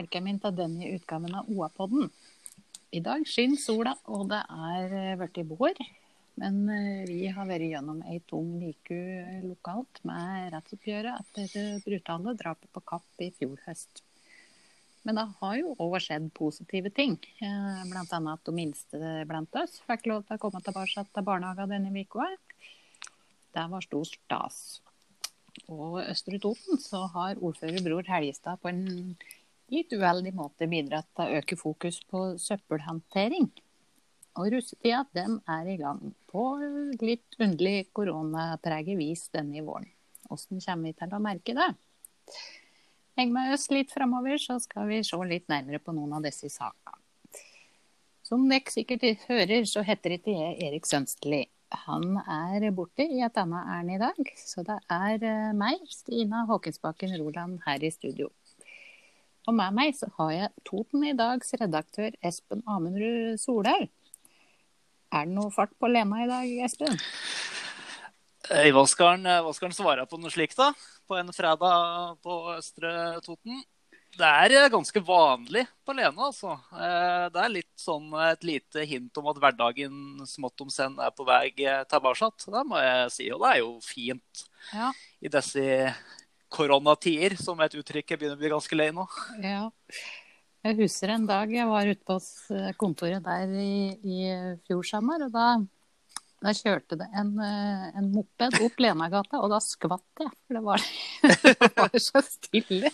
velkommen til denne utgaven av OA-podden. I dag skinner sola, og det er blitt vår. Men eh, vi har vært gjennom ei tung uke lokalt med rettsoppgjøret etter det brutale drapet på Kapp i fjor høst. Men det har jo òg skjedd positive ting. Bl.a. blant annet at de minste blant oss fikk lov til å komme tilbake til barnehagen denne uka. Det var stor stas. Og Østre Toten så har ordfører Bror Helgestad på en litt uheldig måte bidratt til å øke fokus på søppelhåndtering. Og russetida den er i gang på litt underlig koronapreget vis denne våren. Hvordan kommer vi til å merke det? Heng med oss litt framover, så skal vi se litt nærmere på noen av disse sakene. Som dere sikkert hører, så heter ikke jeg Erik Sønsteli. Han er borte i et annet ærend i dag, så det er eh, meg, Stina Håkensbakken Roland, her i studio. Og med meg så har jeg Toten i dags redaktør Espen Amundrud Solhaug. Er det noe fart på Lena i dag, Espen? Hva skal han svare på noe slikt, da? På en fredag på Østre Toten? Det er eh, ganske vanlig på Lena, altså. Eh, det er litt sånn et lite hint om at hverdagen smått om senn er på vei tilbake. Det må jeg si, og det er jo fint ja. i disse koronatider, som et uttrykk jeg begynner å bli ganske lei nå. Ja. Jeg husker en dag jeg var ute på kontoret der i, i fjor sommer, og da da kjørte det en, eh, en moped opp Lenagata, og da skvatt jeg. For det var, det var så stille.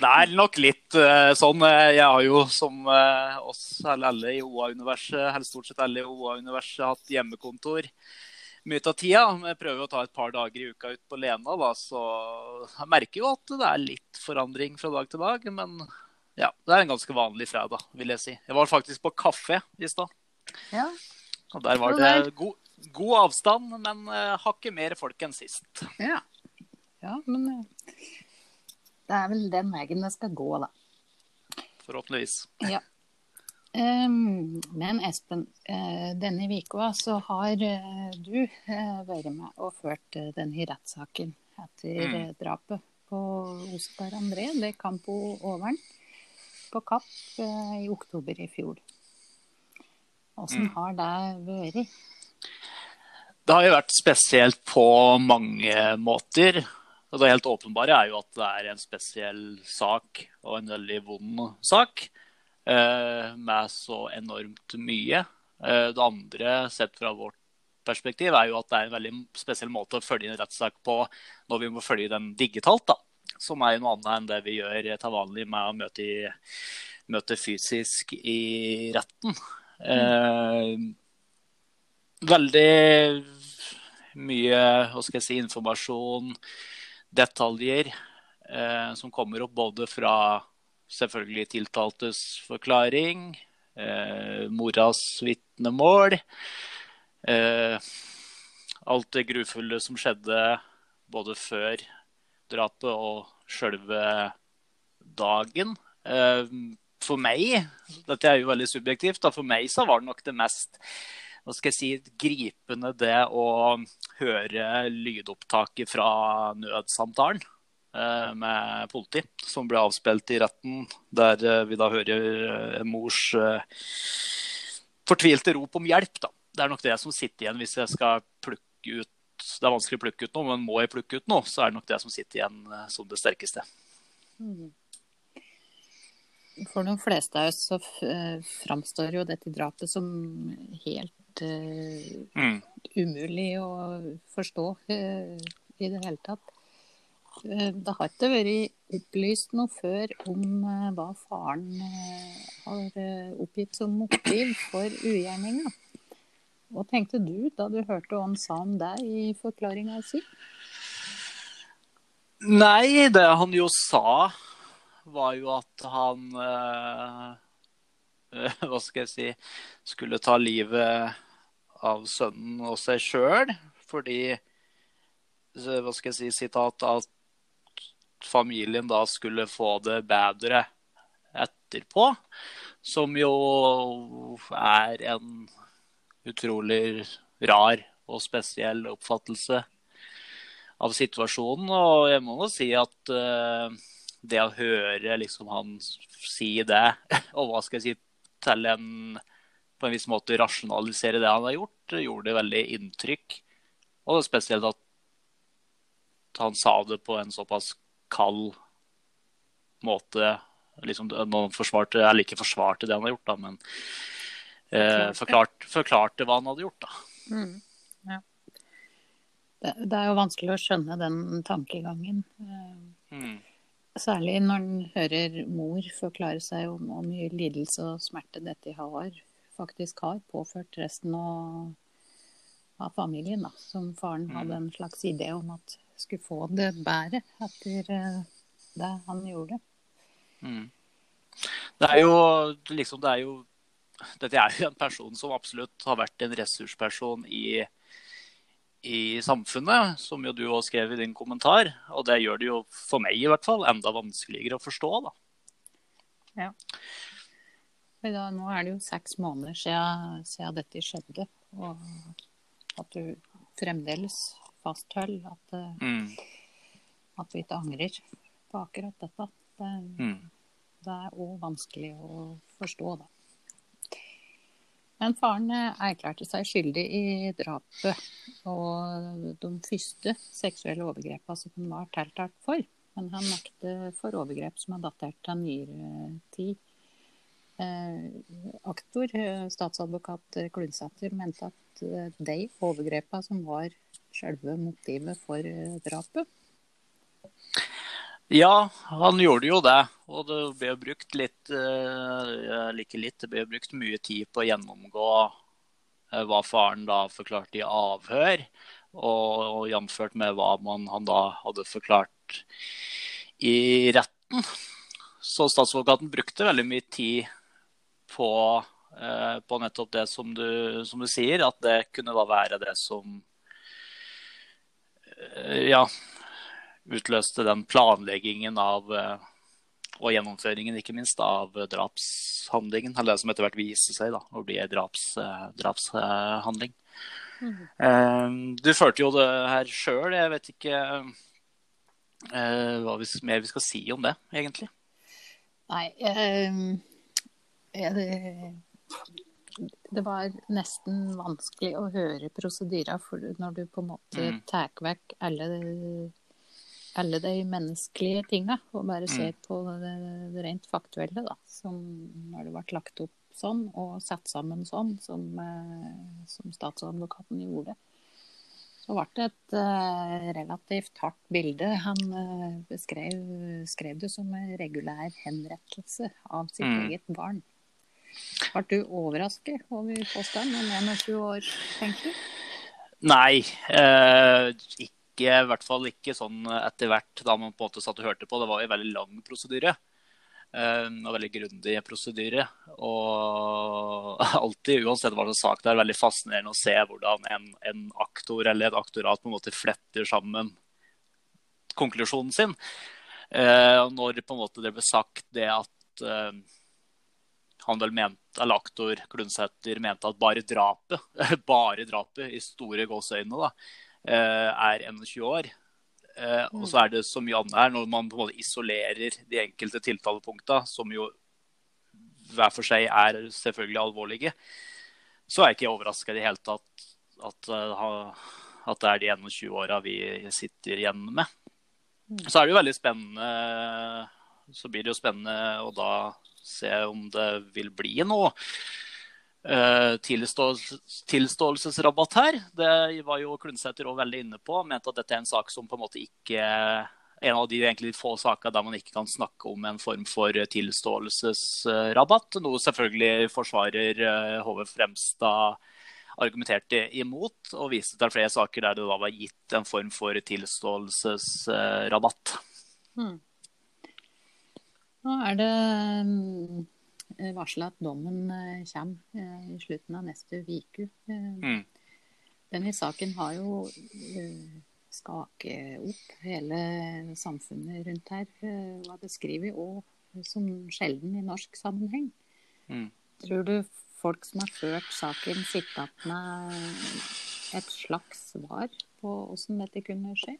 Det er nok litt uh, sånn. Eh, jeg har jo som oss alle i OA-universet, eller stort sett alle i OA-universet, hatt hjemmekontor mye av tida. Jeg prøver å ta et par dager i uka ut på Lena, da, så jeg merker jo at det er litt forandring fra dag til dag. Men ja, det er en ganske vanlig fredag, vil jeg si. Jeg var faktisk på kafé i stad. Ja. Og der var det god, god avstand, men uh, hakket mer folk enn sist. Ja. ja, men uh, det er vel den veien det skal gå, da. Forhåpentligvis. Ja. Um, men Espen, uh, denne uka så har uh, du uh, vært med og ført denne rettssaken etter mm. drapet på Oskar André de Campo Overen på Kapp i oktober i fjor. Åssen mm. har det vært? Det har jo vært spesielt på mange måter. Og det helt åpenbare er jo at det er en spesiell sak, og en veldig vond sak, eh, med så enormt mye. Eh, det andre, sett fra vårt perspektiv, er jo at det er en veldig spesiell måte å følge en rettssak på når vi må følge den digitalt. da. Som er noe annet enn det vi gjør til vanlig med å møte, i, møte fysisk i retten. Eh, veldig mye hva skal jeg si, informasjon, detaljer, eh, som kommer opp både fra selvfølgelig tiltaltes forklaring, eh, moras vitnemål, eh, alt det grufulle som skjedde både før drapet og sjølve dagen. Eh, for meg, dette er jo veldig subjektivt, da, for meg så var det nok det mest hva skal jeg si, gripende det å høre lydopptaket fra nødsamtalen med politi, som ble avspilt i retten, der eh, vi da hører eh, en mors eh, fortvilte rop om hjelp. Da. Det er nok det som sitter igjen hvis jeg skal plukke ut Det er vanskelig å plukke ut noe, men må jeg plukke ut noe, så er det nok det som sitter igjen eh, som det sterkeste. Mm for de fleste av oss så eh, framstår jo dette drapet som helt uh, mm. umulig å forstå uh, i det hele tatt. Uh, det har ikke vært opplyst noe før om hva faren har oppgitt som motiv for ugjerninga. Hva tenkte du da du hørte hva han sa om deg i forklaringa si? Nei, det han jo sa var jo at han eh, Hva skal jeg si Skulle ta livet av sønnen og seg sjøl. Fordi Hva skal jeg si Sitat at familien da skulle få det bedre etterpå. Som jo er en utrolig rar og spesiell oppfattelse av situasjonen. Og jeg må jo si at uh, det å høre liksom, han si det, og hva skal jeg si, til en på en viss måte rasjonalisere det han har gjort, gjorde det veldig inntrykk. Og spesielt at han sa det på en såpass kald måte. Liksom, nå forsvarte, eller ikke forsvarte det han har gjort, da, men eh, forklarte, forklarte, hva han hadde gjort. da. Mm, ja. det, det, er jo vanskelig å skjønne den tankegangen. Eh, mm. Særlig når en hører mor forklare seg om hvor mye lidelse og smerte dette har, faktisk har påført resten av, av familien. Da, som faren mm. hadde en slags idé om at skulle få det bedre etter eh, det han gjorde. Mm. Det er jo liksom det er jo Dette er jo en person som absolutt har vært en ressursperson i, i samfunnet, som jo du òg skrev i din kommentar. Og det gjør det jo, for meg i hvert fall, enda vanskeligere å forstå, da. Ja. Da, nå er det jo seks måneder siden, siden dette skjedde. Og at du fremdeles fastholder at, mm. at vi ikke angrer på akkurat dette. Det, mm. det er òg vanskelig å forstå, da. Men faren eh, erklærte seg skyldig i drapet og de første seksuelle overgrepene som han var tiltalt for. Men han nekter for overgrep som er datert til nyere tid. Eh, aktor, eh, statsadvokat Klunsæter, mente at eh, de overgrepene som var selve motivet for drapet, ja, han gjorde jo det. Og det ble brukt litt like litt, det ble brukt mye tid på å gjennomgå hva faren da forklarte i avhør, og, og jamført med hva man, han da hadde forklart i retten. Så statsadvokaten brukte veldig mye tid på, uh, på nettopp det som du, som du, sier, at det kunne da være det som ja, utløste den planleggingen av eh, og gjennomføringen ikke minst av drapshandlingen. Eller det som etter hvert viser seg da, å bli en draps, eh, drapshandling. Mm. Du følte jo det her sjøl. Jeg vet ikke hva vi, mer vi skal si om det, egentlig. Nei eh, det, det, var nesten vanskelig å høre prosedyrer når du på en måte mm. tar vekk alle alle de menneskelige tinga, og bare ser mm. på det, det, rent faktuelle, da. Som når det ble lagt opp sånn, og satt sammen sånn, som, eh, som statsadvokaten gjorde. Så ble det et uh, relativt hardt bilde. Han uh, beskrev skrev det som en regulær henrettelse av sitt mm. eget barn. Ble du overrasket over påstanden om 21 år fengsel? Nei, eh, ikke i hvert fall ikke sånn etter hvert da man på en måte satt og hørte på. Det var jo en veldig lang prosedyre. Eh, og veldig grundig prosedyre. Og alltid, uansett hva slags sak det er, veldig fascinerende å se hvordan en, en, aktor eller et aktorat på en måte fletter sammen konklusjonen sin. Eh, når på en måte det ble sagt det at uh, han vel mente, eller aktor Klundsæter mente at bare drapet, bare drapet i store gåseøyne, Eh, er 21 år. Eh, og så er det så mye annet her, når man på en måte isolerer de enkelte tiltalepunkta, som jo hver for seg er selvfølgelig alvorlige, så er jeg ikke overraska i det hele tatt at, eh, at, det er de 21 åra vi sitter igjen med. Mm. Så er det jo veldig spennende Så blir det jo spennende å da se om det vil bli noe Uh, tilståelsesrabatt her. Det var jo Klundsæter òg veldig inne på. Mente at dette er en sak som på en måte ikke En av de egentlig få saker der man ikke kan snakke om en form for tilståelsesrabatt. Noe selvfølgelig forsvarer HV eh, Fremstad argumenterte imot, og viste til flere saker der det da var gitt en form for tilståelsesrabatt. Hmm. Nå er det Eh, varsla at dommen eh, kommer eh, i slutten av neste uke. Mm. Denne saken har jo skaket opp hele samfunnet rundt her. hva det skriver, òg som sjelden i norsk sammenheng. Mm. Tror du folk som har ført saken, sitter igjen med et slags svar på hvordan dette kunne skje?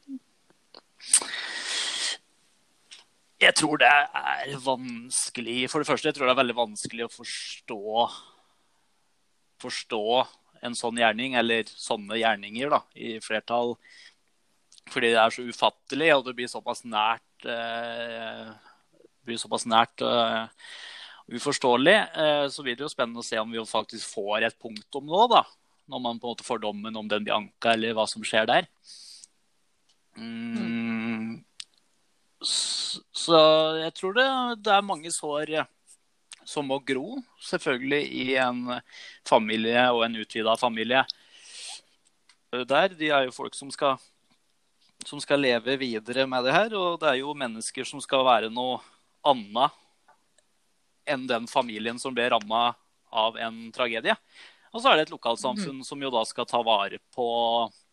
Jeg tror det er vanskelig For det første, jeg tror det er veldig vanskelig å forstå Forstå en sånn gjerning, eller sånne gjerninger, da, i flertall. Fordi det er så ufattelig, og det blir såpass nært eh, blir såpass nært uh, uforståelig. Uh, så blir det jo spennende å se om vi faktisk får et punktum nå, da. Når man på en måte får dommen, om den blir anka, eller hva som skjer der. Mm. Så, jeg tror det, det, er mange sår som må gro, selvfølgelig i en familie og en utvida familie. Der, De er jo folk som skal, som skal leve videre med det her. Og det er jo mennesker som skal være noe annet enn den familien som ble ramma av en tragedie. Og så er det et lokalsamfunn mm. som jo da skal ta vare på, eh,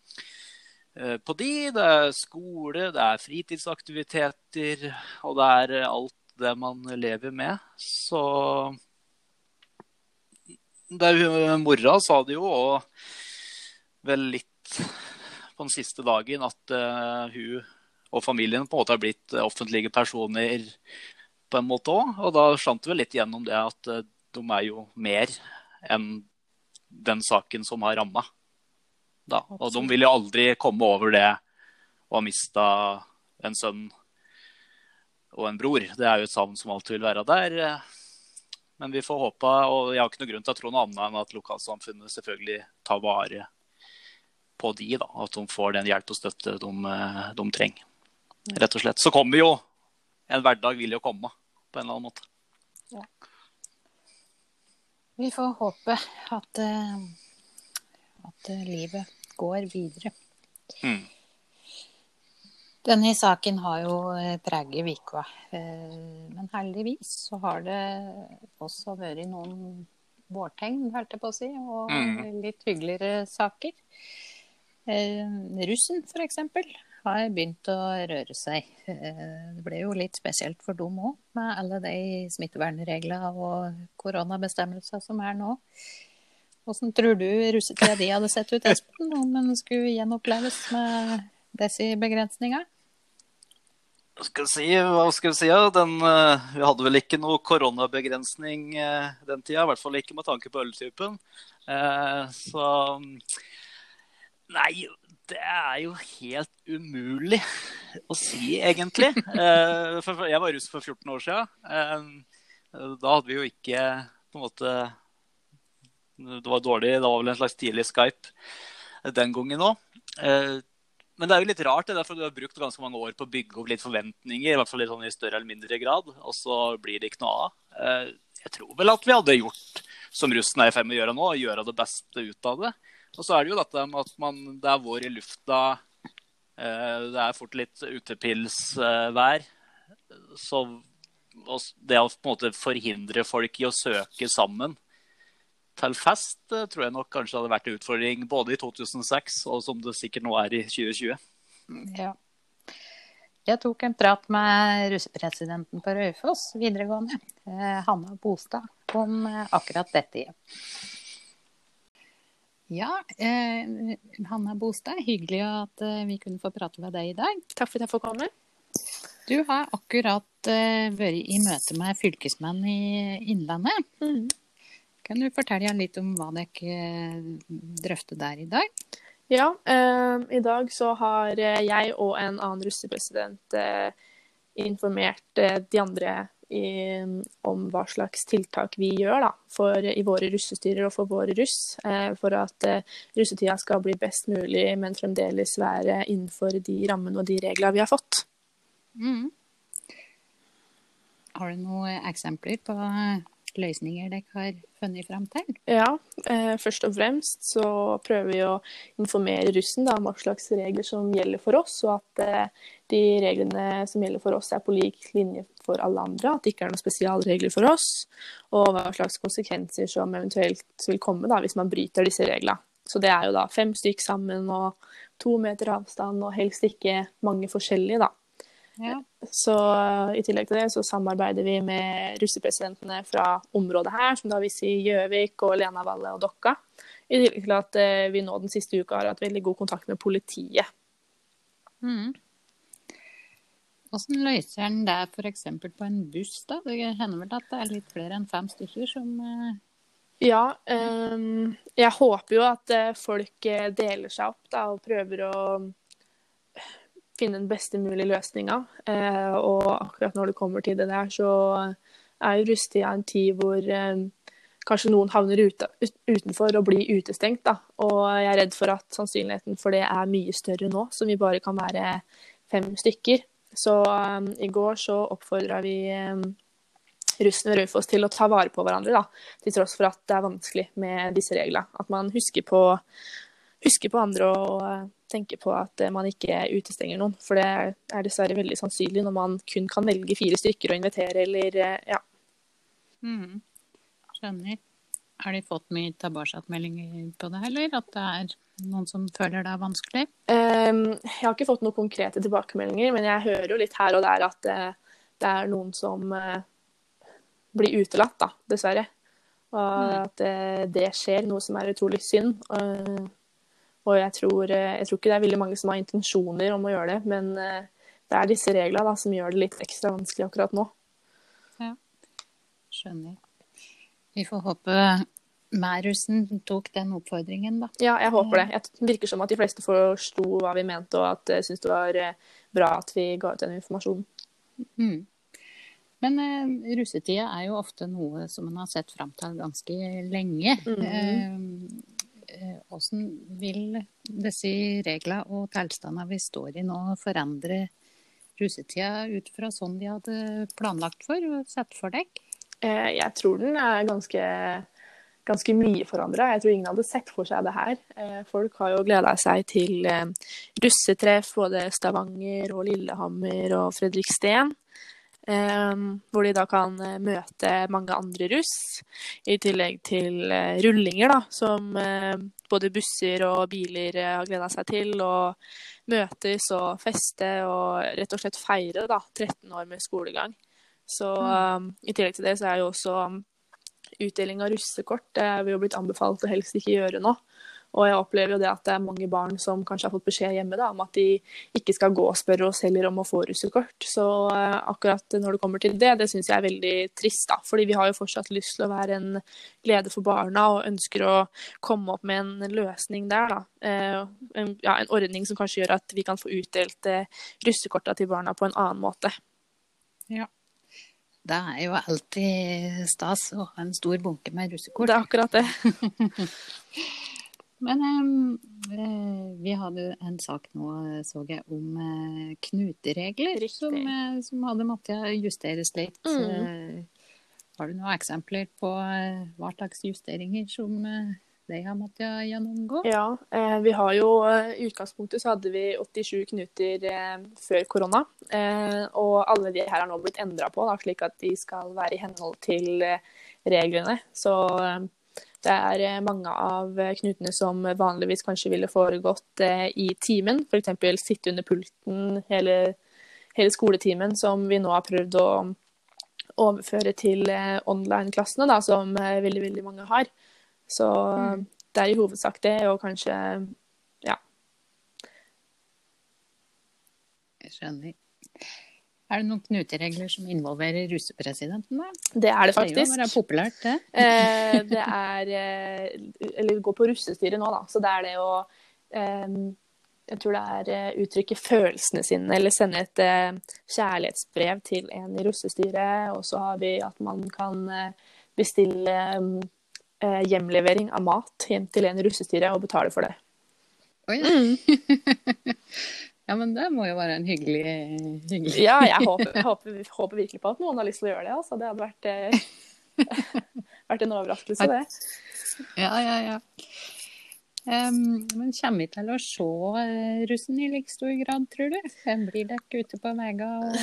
på de. Det er skole, det er fritidsaktiviteter, og det er alt det man lever med. Så det er, Mora sa det jo, og vel litt på den siste dagen, at uh, hun og familien på en måte har blitt offentlige personer på en måte òg. Og da skjønte vi litt gjennom det at eh, de er jo mer enn den saken som har ramma. Og de vil jo aldri komme over det å ha mista en sønn og en bror. Det er jo et savn som alltid vil være der. Men vi får håpe, og jeg har ikke noe grunn til å tro noe annet enn at lokalsamfunnet selvfølgelig tar vare på de, da. At de får den hjelp og støtte de, eh, de trenger. Rett og slett. Så kommer jo En hverdag vil jo komme på en eller annen måte. Ja. Vi får håpe at, uh, at uh, livet går videre. Mm. Denne saken har jo eh, preget uka, men heldigvis så har det også vært noen vårtegn, holdt jeg på å si, og mm. litt hyggeligere saker. Russen, for eksempel, har begynt å røre seg. Eh, det ble jo litt spesielt for dem òg, med alle de smittevernreglene og koronabestemmelser som er nå. Hvordan tror du russetida di hadde sett ut, Espen, om den skulle gjenoppleves med disse begrensningene? Hva skal jeg si? Hva skal jeg si? Den, uh, vi hadde vel ikke noe koronabegrensning uh, den tida. I hvert fall ikke med tanke på øltypen. Uh, så Nei, det er jo helt umulig å si, egentlig. Eh, jeg var russ for 14 år siden. Eh, da hadde vi jo ikke på en måte Det var dårlig. Det var vel en slags tidlig Skype den gangen òg. Eh, men det er jo litt rart, det derfor du har brukt ganske mange år på å bygge opp litt forventninger. I hvert fall litt sånn i større eller mindre grad. Og så blir det ikke noe av. Jeg tror vel at vi hadde gjort som russen er i ferd med å gjøre nå, gjøre det beste ut av det. Og så er det jo dette med at man, det er vår i lufta. Eh, det er fort litt utepilsvær. Så det å på en måte forhindre folk i å søke sammen til fest, eh, tror jeg nok kanskje hadde vært en utfordring både i 2006 og som det sikkert nå er i 2020. Ja. Jeg tok en prat med russepresidenten på Raufoss videregående, eh, Hanna Bostad, om akkurat dette. Ja, eh, Hanna Bostad, hyggelig at eh, vi kunne få prate med deg i dag. Takk for at jeg får komme. Du har akkurat eh, vært i møte med fylkesmenn i Innlandet. Mm. Kan du fortelle litt om hva dere eh, drøfter der i dag? Ja, eh, i dag så har eh, jeg og en annen russepresident informert de andre i, om hva slags tiltak vi gjør da, for, i våre russestyrer og for våre russ, eh, for at eh, russetida skal bli best mulig, men fremdeles være innenfor de rammene og de reglene vi har fått. Mm. Har du noen eksempler på løsninger dere har funnet fram til? Ja, eh, først og fremst så prøver vi å informere russen da, om hva slags regler som gjelder for oss, og at eh, de reglene som gjelder for oss er på lik linje for alle andre. At det ikke er noen spesialregler for oss, og hva slags konsekvenser som eventuelt vil komme da, hvis man bryter disse reglene. Så det er jo da fem stykk sammen og to meter avstand, og helst ikke mange forskjellige, da. Ja. Så eh, i tillegg til det så samarbeider vi med russepresidentene fra området her, som da vil si Gjøvik og Lenavalle og Dokka. I tillegg til at eh, vi nå den siste uka har hatt veldig god kontakt med politiet. Mm. Hvordan løser en det f.eks. på en buss? da? Det hender vel at det er litt flere enn fem stykker som eh, Ja, jeg håper jo at folk deler seg opp da, og prøver å finne den beste mulige løsninga. Eh, og akkurat når det kommer til det der, så er jo russetida en tid hvor eh, kanskje noen havner ute, ut, utenfor og blir utestengt. Da. Og jeg er redd for at sannsynligheten for det er mye større nå, som vi bare kan være fem stykker. Så um, i går så oppfordra vi um, russen ved Raufoss til å ta vare på hverandre, da, til tross for at det er vanskelig med disse reglene. At man husker på, husker på andre og uh, tenker på at uh, man ikke utestenger noen. For det er dessverre veldig sannsynlig når man kun kan velge fire stykker å invitere, eller uh, ja. mm, Skjønner. Har de fått mye tilbakemeldinger på det, eller at det er noen som føler det er vanskelig? Um, jeg har ikke fått noen konkrete tilbakemeldinger, men jeg hører jo litt her og der at uh, det er noen som uh, blir utelatt, da, dessverre. Og Mm. at uh, det skjer, noe som er utrolig synd. Uh, og jeg tror, uh, jeg tror ikke det er veldig mange som har intensjoner om å gjøre det, men uh, det er disse reglene da, som gjør det litt ekstra vanskelig akkurat nå. Ja, Skjønner. Vi får håpe Mærussen tok den oppfordringen, da. Ja, jeg håper det. Det virker som at de fleste forsto hva vi mente, og at jeg syns det var bra at vi ga ut den informasjonen. Mm. Men eh, russetida er jo ofte noe som man har sett fram til ganske lenge. Mm. Eh, Hvordan vil disse reglene og tilstandene vi står i nå, forandre russetida ut fra sånn de hadde planlagt for og sett for deg? Eh, Jeg tror den er ganske, ganske mye forandra. Jeg tror ingen hadde sett for seg det her. Eh, Folk har jo gleda seg til eh, russetreff både Stavanger og Lillehammer og Fredriksten. Eh, Hvor de da kan eh, møte mange andre russ, i tillegg til eh, rullinger, da, som eh, både busser og biler har gleda seg til. Og møtes og feste og rett og slett feire da, 13 år med skolegang. Så um, i tillegg til det så er jo også um, utdeling av russekort det er vi jo blitt anbefalt å helst ikke gjøre nå. Og jeg opplever jo det at det er mange barn som kanskje har fått beskjed hjemme da, om at de ikke skal gå og spørre oss heller om å få russekort. Så uh, akkurat når det kommer til det, det syns jeg er veldig trist, da. Fordi vi har jo fortsatt lyst til å være en glede for barna og ønsker å komme opp med en løsning der, da. Eh, en, ja, en ordning som kanskje gjør at vi kan få utdelt eh, russekorta til barna på en annen måte. Ja. Det er jo alltid stas å ha en stor bunke med russekort. Det er akkurat det. Men eh, vi hadde en sak nå, så jeg, om eh, knuteregler som, eh, som hadde måttet justeres litt. Mm. Eh, har du noen eksempler på eh, hva slags justeringer som eh, de har måttet gjennomgå? Ja, eh, vi har jo eh, I utgangspunktet så hadde vi 87 knuter eh, før korona. Eh, og alle de her har nå blitt endra på, da, slik at de skal være i henhold til eh, reglene. Så eh, det er eh, mange av eh, knutene som vanligvis kanskje ville foregått eh, i timen. F.eks. sitte under pulten hele, hele skoletimen, som vi nå har prøvd å overføre til online-klassene, da, som veldig, veldig mange har. Så Mm. det er i hovedsak det, og kanskje ja. Jeg skjønner. Er det noen knuteregler som involverer russepresidenten? Det er det faktisk. Det er populært, det. Eh, det er eh, Eller gå på russestyret nå, da. Så det er det å eh, Jeg tror det er eh, uttrykke følelsene sine, eller sende et kjærlighetsbrev til en i russestyret. Og så har vi at man kan bestille hjemlevering av mat hjem til en i russestyret og betale for det. Oi. ja, men det må jo være en hyggelig, hyggelig. Ja, jeg håper, håper, håper virkelig på at noen har lyst til å gjøre det. Altså. Det hadde vært, eh, vært en overraskelse, det. Ja, ja, ja. Um, men kommer vi til å se eh, russen i like stor grad, tror du? Hvem blir dere ute på Mega? Og...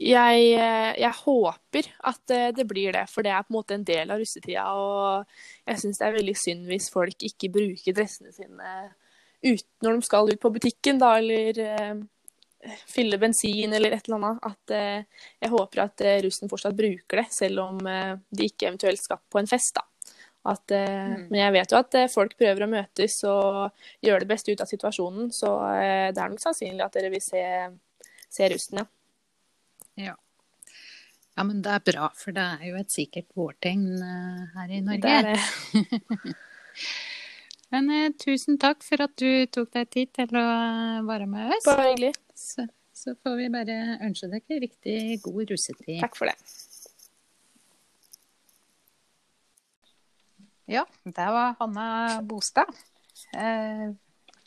Jeg, eh, jeg håper at eh, det blir det, for det er på en måte en del av russetida. Og jeg syns det er veldig synd hvis folk ikke bruker dressene sine ut, når de skal ut på butikken, da, eller eh, fylle bensin eller et eller annet. At eh, jeg håper at eh, russen fortsatt bruker det, selv om de ikke eventuelt skal på en fest, da. At, Mm. Men jeg vet jo at folk prøver å møtes og gjøre det beste ut av situasjonen, så det er nok sannsynlig at dere vil se, se russen, ja. Ja. men det er bra, for det er jo et sikkert vårtegn her i Norge. Det er det. Men eh, tusen takk for at du tok deg tid til å eh, være med oss. Bare hyggelig. Så, så får vi bare ønske dere riktig god russetid. Takk for det. Ja, det var Hanna Bostad. Eh,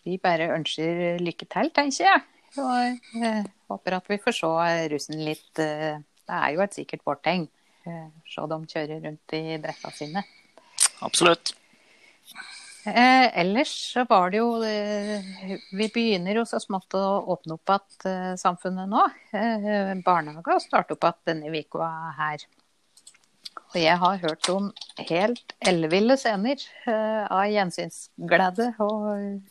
vi bare ønsker lykke til, tenker jeg. Og eh, håper at vi får se russen litt eh, Det er jo et sikkert vårtegn. Eh, se dem kjøre rundt i drekka sine. Absolutt. Eh, ellers så var det jo eh, Vi begynner jo så smått å åpne opp igjen eh, samfunnet nå. Eh, barnehager starter opp igjen denne uka her. Og jeg har hørt om helt elleville scener eh, av gjensynsglede og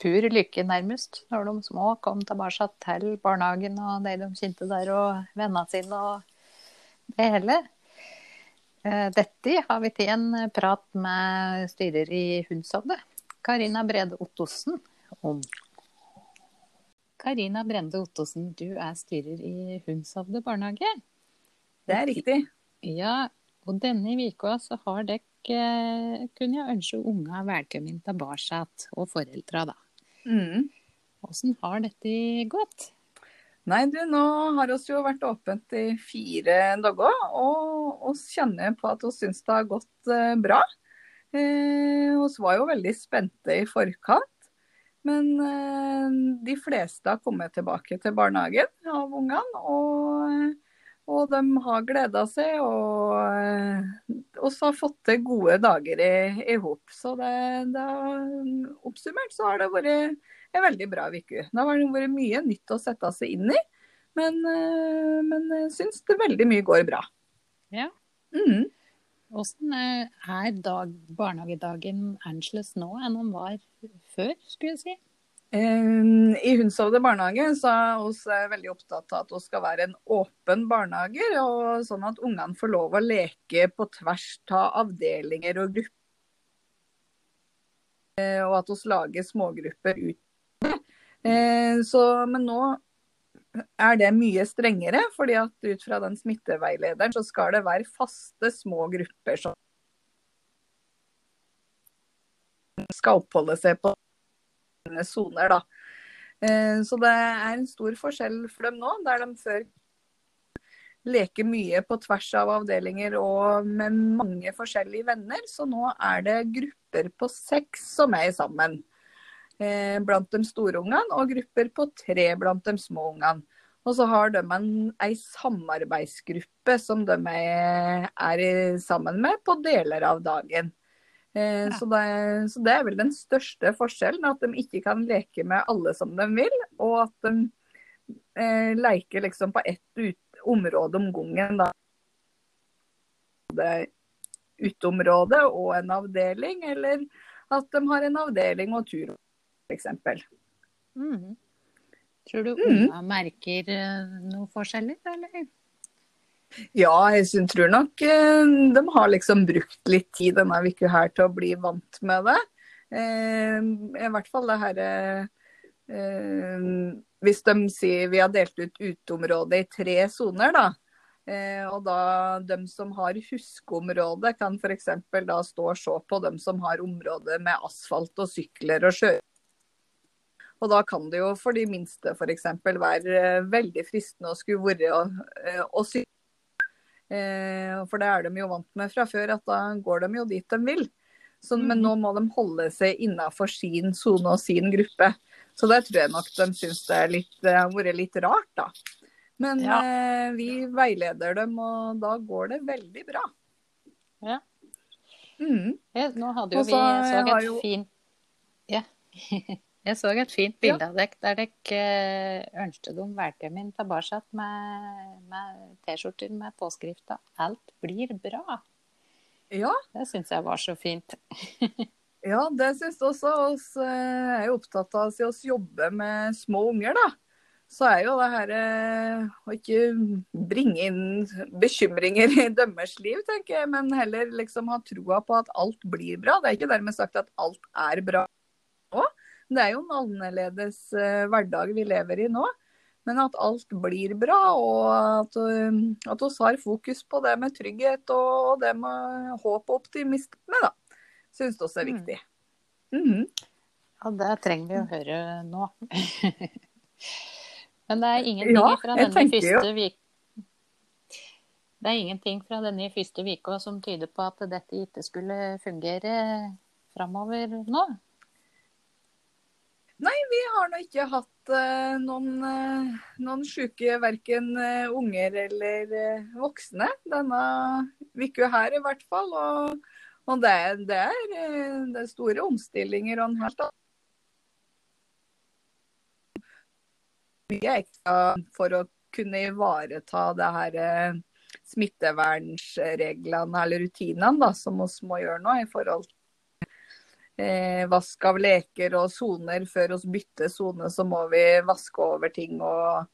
pur lykke, nærmest, når de små kom tilbake til barnehagen og de de kjente der, og vennene sine og det hele. Eh, Dette har vi til en prat med styrer i Hunsodde, Karina Brede Ottosen, om. Karina Brende Ottosen, du er styrer i Hunsodde barnehage. Det er riktig. Ja, og denne uka så har dere eh, jeg ønske unga velkommen tilbake, og foreldra da. Mm. Hvordan har dette gått? Nei, du, nå har oss jo vært åpent i fire dager, og oss kjenner på at vi syns det har gått eh, bra. Eh, var jo veldig spente i forkant. Men eh, de fleste har kommet tilbake til barnehagen av ungene. Og, og de har gleda seg, og eh, oss har fått til gode dager i hop. Så det, det oppsummert så har det vært en veldig bra uke. Det har vært mye nytt å sette seg inn i, men, eh, men jeg syns det veldig mye går bra. Ja. Mm. Hvordan eh, er dag, barnehagedagen annerledes nå enn den var før, skulle jeg si? I Hunshovde barnehage så er vi veldig opptatt av at vi skal være en åpen barnehage, og sånn at ungene får lov å leke på tvers av avdelinger og grupper. Eh, Og at vi lager smågrupper ut. Eh, Så, men nå er det mye strengere, fordi at ut fra den smitteveilederen så skal det være faste små grupper som skal oppholde seg på soner, da. Eh, Så det er en stor forskjell for dem nå, der de før leker mye på tvers av avdelinger og med mange forskjellige venner. Så nå er det grupper på seks som er sammen blant de store ungene, og grupper på tre blant de små ungene. Og så har de en, ei samarbeidsgruppe som de er, er sammen med på deler av dagen. Eh, så, det, så det er vel den største forskjellen, at de ikke kan leke med alle som de vil, og at de eh, leker liksom på ett ut, område om gangen. da. Uteområde og en avdeling, eller at de har en avdeling og tur, f.eks. Mm. Tror du Mm. unga merker noen noe forskjeller, eller? Ja, jeg tror nok eh, de har liksom brukt litt tid denne uka her til å bli vant med det. Eh, I hvert fall det her eh, eh, Hvis de sier vi har delt ut uteområdet i tre soner, da. Eh, og da de som har huskeområde, kan f.eks. da stå og se på dem som har område med asfalt og sykler og sjø. Og da kan det jo for de minste f.eks. være eh, veldig fristende å skulle være og, eh, og sykle. Eh, for det er de jo vant med fra før, at da går de jo dit de vil. Så, Men nå må de holde seg innafor sin sone og sin gruppe. Så det tror jeg nok de syns det, er litt, det har vært litt rart, da. Men Ja. eh, vi veileder dem, og da går det veldig bra. Ja. Mm. Ja, nå hadde jo Også, vi så et jo- fint Ja. Jeg så et fint bilde av dere der dere eh, ønsket dem velkommen tilbake med, med T-skjorter med påskrifta 'Alt blir bra'. Ja, Det syns jeg var så fint. Ja, det syns jeg også. oss eh, er opptatt av å oss jobbe med små unger, da. Så er jo det her eh, å ikke bringe inn bekymringer i deres liv, tenker jeg, men heller liksom ha troa på at alt blir bra. Det er ikke dermed sagt at alt er bra. Det er jo en annerledes eh, hverdag vi lever i nå. men at alt blir bra, og at, at vi har fokus på det med trygghet og det med håp og optimisme, da. Syns vi er viktig. Mm -hmm. Ja, det trenger vi å høre nå. men det er ingenting ja, fra denne første vik... det er ingenting fra denne første uka som tyder på at dette ikke skulle fungere framover nå? Nei, vi har nå ikke hatt uh, noen, uh, noen syke verken uh, unger eller voksne denne uka her, i hvert fall. Og, og det, det, er, det, er, store omstillinger og en helt Mye ekstra for å kunne ivareta det her smittevernsreglene eller rutinene da, som vi må gjøre nå i forhold til eh, vask av leker og soner. Før vi bytter sone, så må vi vaske over ting. Og,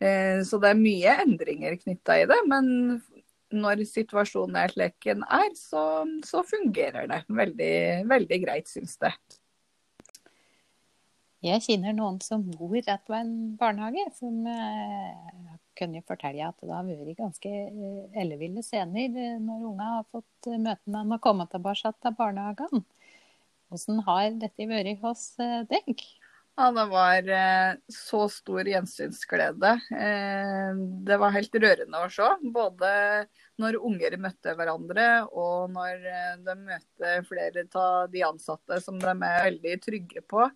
eh, så det er mye endringer knytta i det. Men når situasjonen er slik den er, så, så, fungerer det veldig, veldig greit, syns det. Jeg kjenner noen som bor rett ved en barnehage, som eh, kunne fortelle at det har vært ganske eh, elleville scener eh, når unga har fått møte med å komme tilbake til barnehagen. Hvordan har dette vært hos eh, deg? Ja, det var eh, så stor gjensynsglede. Eh, det var helt rørende å se. Både når unger møtte hverandre, og når de møter flere av de ansatte som de er veldig trygge på.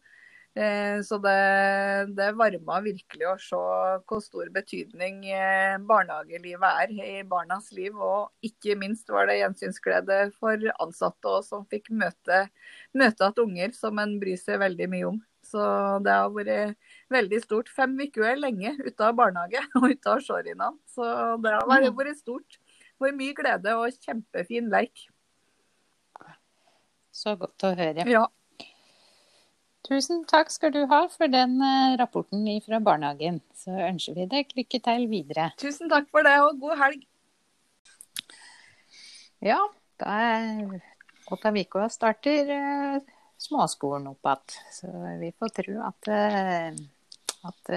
Eh, så det, det varma virkelig å se hvor stor betydning eh, barnehagelivet er i barnas liv. Og ikke minst var det gjensynsglede for ansatte òg, som fikk møte, møte at unger som en bryr seg veldig mye om. Så det har vært veldig stort. Fem uker er lenge ute av barnehage og ute av Shorinaen. Så det har vært vært stort. Vært mye glede og kjempefin leik. Så godt å høre. Ja. Tusen takk skal du ha for den eh, rapporten fra barnehagen. Så ønsker vi deg lykke til videre. Tusen takk for det, og god helg. Ja, da er Åtta uka starter eh, småskolen opp igjen. Så vi får tro at, eh, at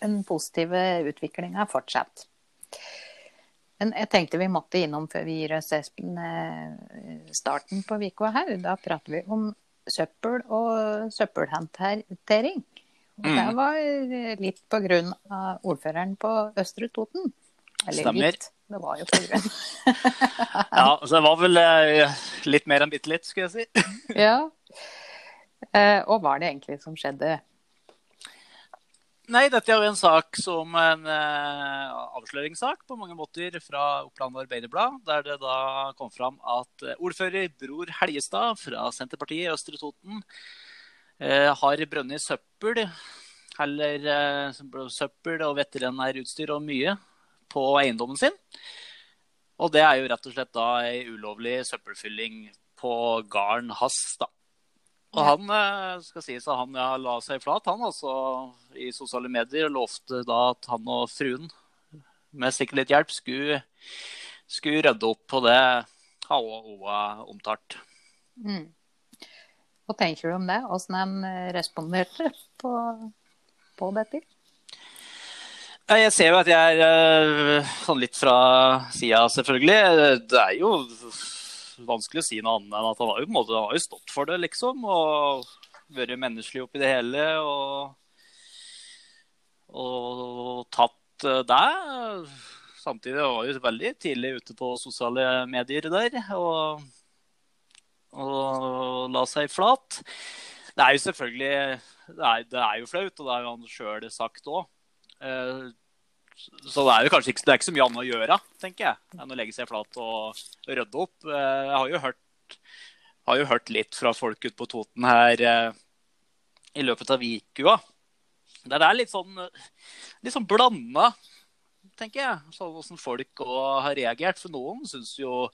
den positive utviklinga fortsetter. Men jeg tenkte vi måtte innom før vi gir oss Espen starten på uka her. Da prater vi om søppel og søppelhåndtering. Mm. det var litt på grunn av ordføreren på Østre Toten. Eller Stemmer. litt. Det var jo på grunn. ja, så det var vel eh, litt mer enn bitte litt, skulle jeg si. ja. Eh, og hva er det egentlig som skjedde Nei, dette er jo en sak som en eh, avsløringssak på mange måter fra Oppland Arbeiderblad, der det da kom fram at uh, ordfører Bror Helgestad fra Senterpartiet i Østre Toten eh, har brønnet søppel, heller søppel og veterinærutstyr og mye på eiendommen sin. Og det er jo rett og slett da ei ulovlig søppelfylling på gården hans, da. Og han eh, skal sies at han ja, la seg flat han altså, i sosiale medier og lovte da at han og fruen med sikkert litt hjelp skulle, skulle rydde opp på det HOA omtalt. Mm. Hva tenker du om det? Åssen han eh, responderte på, på dette? Jeg ser jo at jeg er eh, sånn litt fra sida, selvfølgelig. Det er jo vanskelig å si noe annet enn at han har jo, på en måte, har jo stått for det, liksom. Og vært menneskelig oppi det hele. Og, og tatt uh, det. Samtidig var jo veldig tidlig ute på sosiale medier der. Og, og la seg flat. Det er jo selvfølgelig Det er, det er jo flaut, og det har han sjøl sagt òg. Så det er jo kanskje ikke, det er ikke så mye annet å gjøre, tenker jeg, enn å legge seg flat og rydde opp. Eh, jeg har jo hørt, har jo hørt litt fra folk ute på Toten her eh, i løpet av vikua. Det er litt sånn, litt sånn blanda, tenker jeg, sånn hvordan folk har reagert. For noen syns jo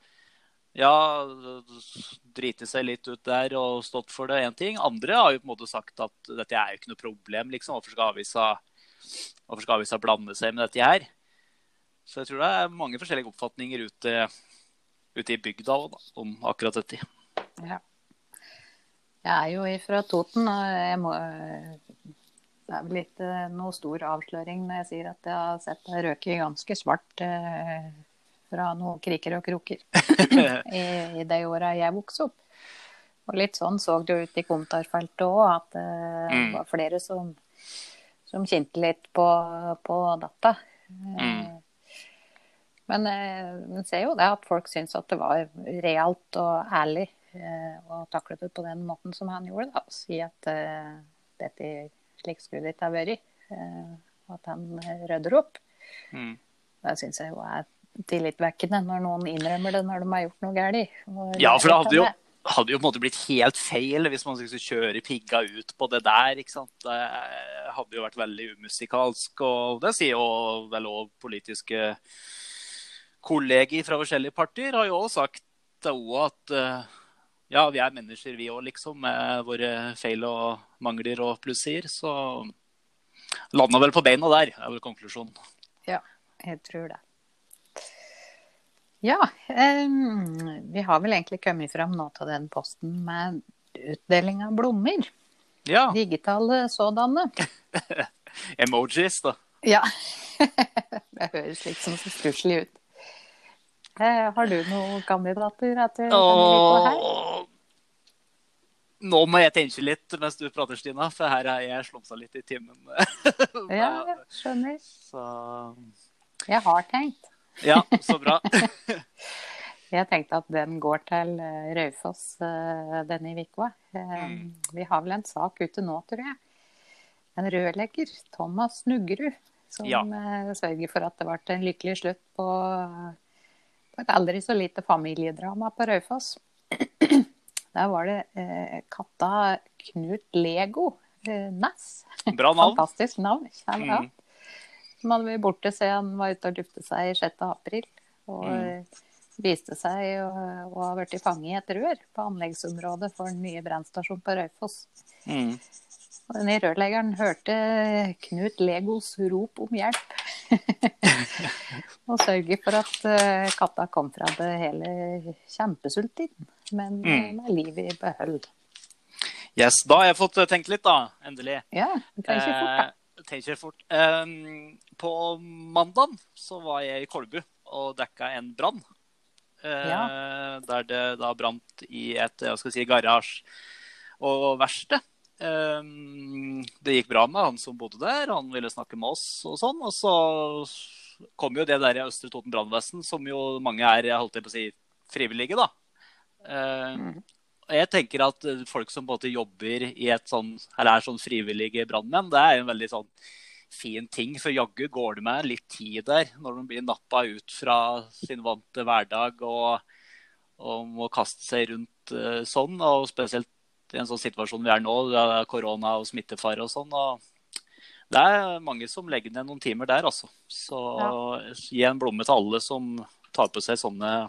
ja, driti seg litt ut der og stått for det, én ting. Andre har jo på en måte sagt at dette er jo ikke noe problem, liksom. Hvorfor skal avisa Hvorfor skal avisa blande seg med dette her? Så jeg tror det er mange forskjellige oppfatninger ute, ute i bygda da, om akkurat dette. Ja. Jeg er jo fra Toten, og jeg må Det er vel ikke noe stor avsløring når jeg sier at jeg har sett det røke ganske svart eh, fra noen kriker og kroker i, i de åra jeg vokste opp. Og litt sånn så det ut i kommentarfeltet òg, at eh, det Mm. var flere som, som kjente litt på, på dette. Eh, Mm. Men eh, man ser jo det at folk syns at det var realt og ærlig eh, å takle det på den måten som han gjorde. da, si at uh, dette slik skulle det ikke ha vært. Uh, at han eh, rydder opp. Mm. Det syns jeg jo er tillitvekkende når noen innrømmer det når de har gjort noe galt. Ja, for det hadde jo, av hadde jo på en måte blitt helt feil hvis man skulle kjøre pigga ut på det der. ikke sant? Det hadde jo vært veldig umusikalsk. Og det sier jo vel òg politiske kolleger fra forskjellige partier har jo òg sagt at eh, ja, vi er mennesker vi òg, liksom, med våre feil og mangler og plussier. Så landa vel på beina der, er vel konklusjonen. Ja, Jeg tror det. Ja, um, vi har vel egentlig kommet fram nå til den posten med utdeling av blomster. Ja. Digitale sådanne. Emojis, da. Ja. det høres litt sånn så stusslig ut. Uh, har du noen kandidater du denne på her? Nå må jeg tenke litt mens du prater, Stina, for her er jeg slumsa litt i timen. Ja, skjønner. Så Jeg har tenkt. Ja, så bra. Jeg tenkte at den går til eh, Raufoss eh, denne uka. Eh, Mm. Vi har vel en sak ute nå, tror jeg. En rørlegger, Thomas Nuggerud, som Ja. sørger for at det ble en lykkelig slutt på, på et aldri så lite familiedrama på Raufoss. Der var det eh, katta Knut Lego eh, Næss. Bra navn. Fantastisk navn. Kjære, Ja. Mm. Som hadde vært borte siden han var ute og lufte seg 6. april. Og Mm. eh, viste seg å, ha blitt fanget i et rør på anleggsområdet for den nye brannstasjonen på Raufoss. Mm. Og denne rørleggeren hørte Knut Legos rop om hjelp. og sørget for at eh, katta kom fra det hele kjempesulten, men Mm. med livet i behold. Yes, da har jeg fått eh, tenkt litt, da. Endelig. Ja, det kan ikke fort, da. Eh, tenker fort. Um, på mandag så var jeg i Kolbu og dekka en brann. Ja. Der det da brant i et jeg skal si, garasje og verksted. Um, det gikk bra med han som bodde der, han ville snakke med oss og sånn. Og så kom jo det der i Østre Toten brannvesen, som jo mange er jeg holdt på å si, frivillige, da. Jeg tenker at eh, folk som både jobber i et sånn, eller er sånn frivillige brannmenn, det er en veldig sånn fin ting. For jaggu går det med litt tid der når de blir nappa ut fra sin vante hverdag og, og må kaste seg rundt eh, sånn. Og spesielt i en sånn situasjon vi er nå, det er korona og smittefare og sånn. og det er mange som legger ned noen timer der, altså. Så gi en blomme til alle som tar på seg sånne,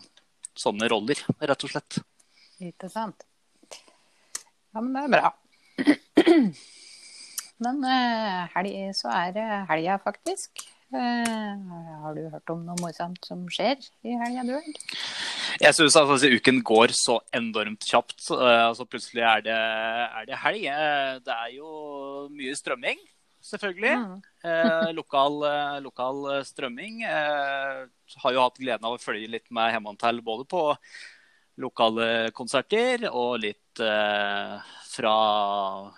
sånne roller, rett og slett. Ikke sant? Ja, men det er bra. Men eh, helg, så er det helga, faktisk. Eh, har du hørt om noe morsomt som skjer i helga, du? Jeg syns altså, uken går så enormt kjapt. Eh, altså, plutselig er det, er det helg. Det er jo mye strømming, selvfølgelig. Mm. Eh, lokal, lokal strømming. Eh, har jo hatt gleden av å følge litt med hjemme både på lokale konserter og litt eh, fra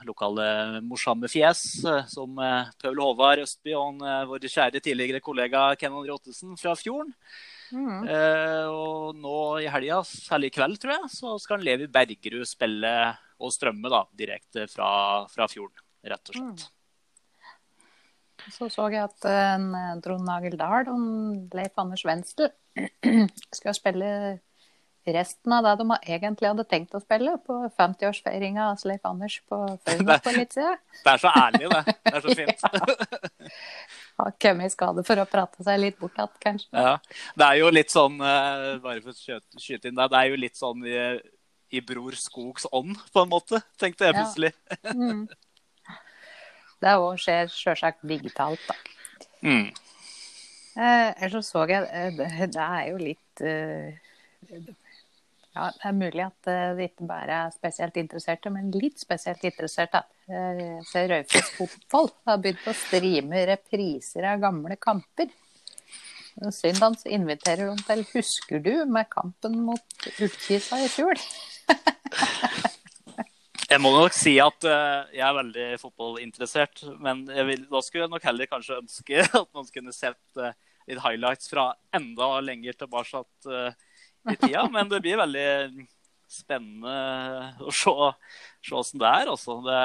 lokale morsomme fjes, eh, som eh, Paul Håvard Østby og eh, vår kjære tidligere kollega Ken André Ottesen fra Fjorden. Mm. Eh, og nå i helga, særlig i kveld, tror jeg, så skal Levi Bergerud spille og strømme da, direkte fra, fra Fjorden, rett og slett. Så så jeg at eh, Trond Nagel Dahl og Leif Anders Wendsel skal spille resten av det de egentlig hadde tenkt å spille på 50-årsfeiringa av Leif Anders på Føyma for litt siden. Det er så ærlig, det. Det er så fint. Har kommet i skade for å prate seg litt bort igjen, kanskje. Ja. Det er jo litt sånn, eh, bare for å skyte inn der, det er jo litt sånn i, i Bror Skogs ånd, på en måte, tenkte jeg Ja. plutselig. Mm. Det òg skjer sjølsagt digitalt, da. Mm. Eh, ellers så så jeg eh, det, det er jo litt eh, Ja, Det er mulig at eh, det ikke bare er spesielt interesserte, men litt spesielt interesserte. Jeg ser Raufoss fotball har begynt å streame repriser av gamle kamper. Er Synd han inviterer dem til 'Husker du?' med kampen mot Ukkisa i fjor. Jeg må nok si at eh, jeg er veldig fotballinteressert, men vil, da skulle jeg nok heller kanskje ønske at man kunne sett eh, litt highlights fra enda lenger tilbake i tida. Men det blir veldig spennende å se, se hvordan det er. Altså. Det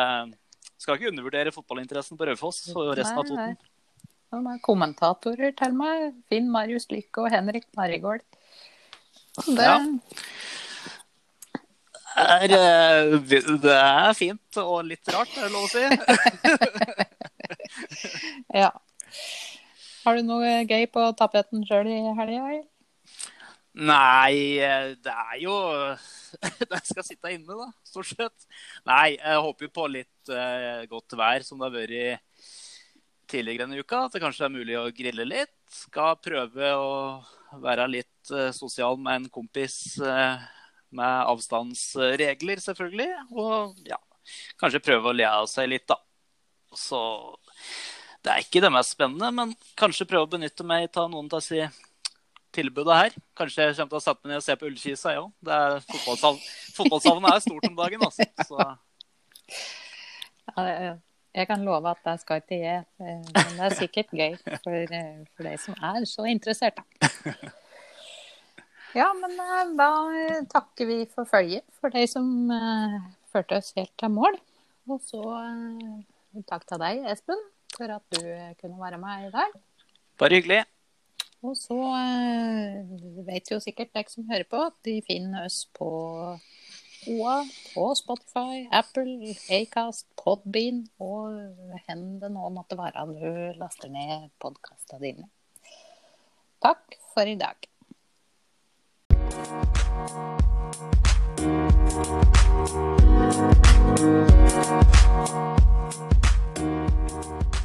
skal ikke undervurdere fotballinteressen på Raufoss og resten av. Toten. Han har kommentatorer til meg. Finn Marius Lykke og Henrik Marigold. Det, Ja. Er, eh, det er fint og litt rart, er det lov å si. ja. Har du noe gøy på tapeten sjøl i helga? Nei, eh, det er jo Jeg skal sitte inne, da, stort sett. Nei, jeg håper jo på litt uh, godt vær, som det har vært tidligere denne uka. At det kanskje er mulig å grille litt. Skal prøve å være litt uh, sosial med en kompis uh, med avstandsregler, selvfølgelig. Og ja, kanskje prøve å le av seg litt, da. Så det er ikke det mest spennende, men kanskje prøve å benytte meg av noen av si tilbudet her. Kanskje jeg kommer til å sette meg ned og se på Ullkisa, jeg òg. Fotballsav- Fotballsavnet er stort om dagen, altså. Så Jeg kan love at det skal ikke jeg, eh, men det er sikkert gøy for, eh, for de som er så interessert. Da. Ja, men eh, da takker vi for følget for de som uh, førte oss helt til mål. Og så uh, takk til deg, Espen, for at du kunne være med i dag. bare hyggelig. Og så eh, vet jo sikkert dere som hører på, at de finner oss på OA, på Spotify, Apple, Acast, Podbean og hen det nå måtte være du laster ned podkasta dine. Takk for i dag. Thank you.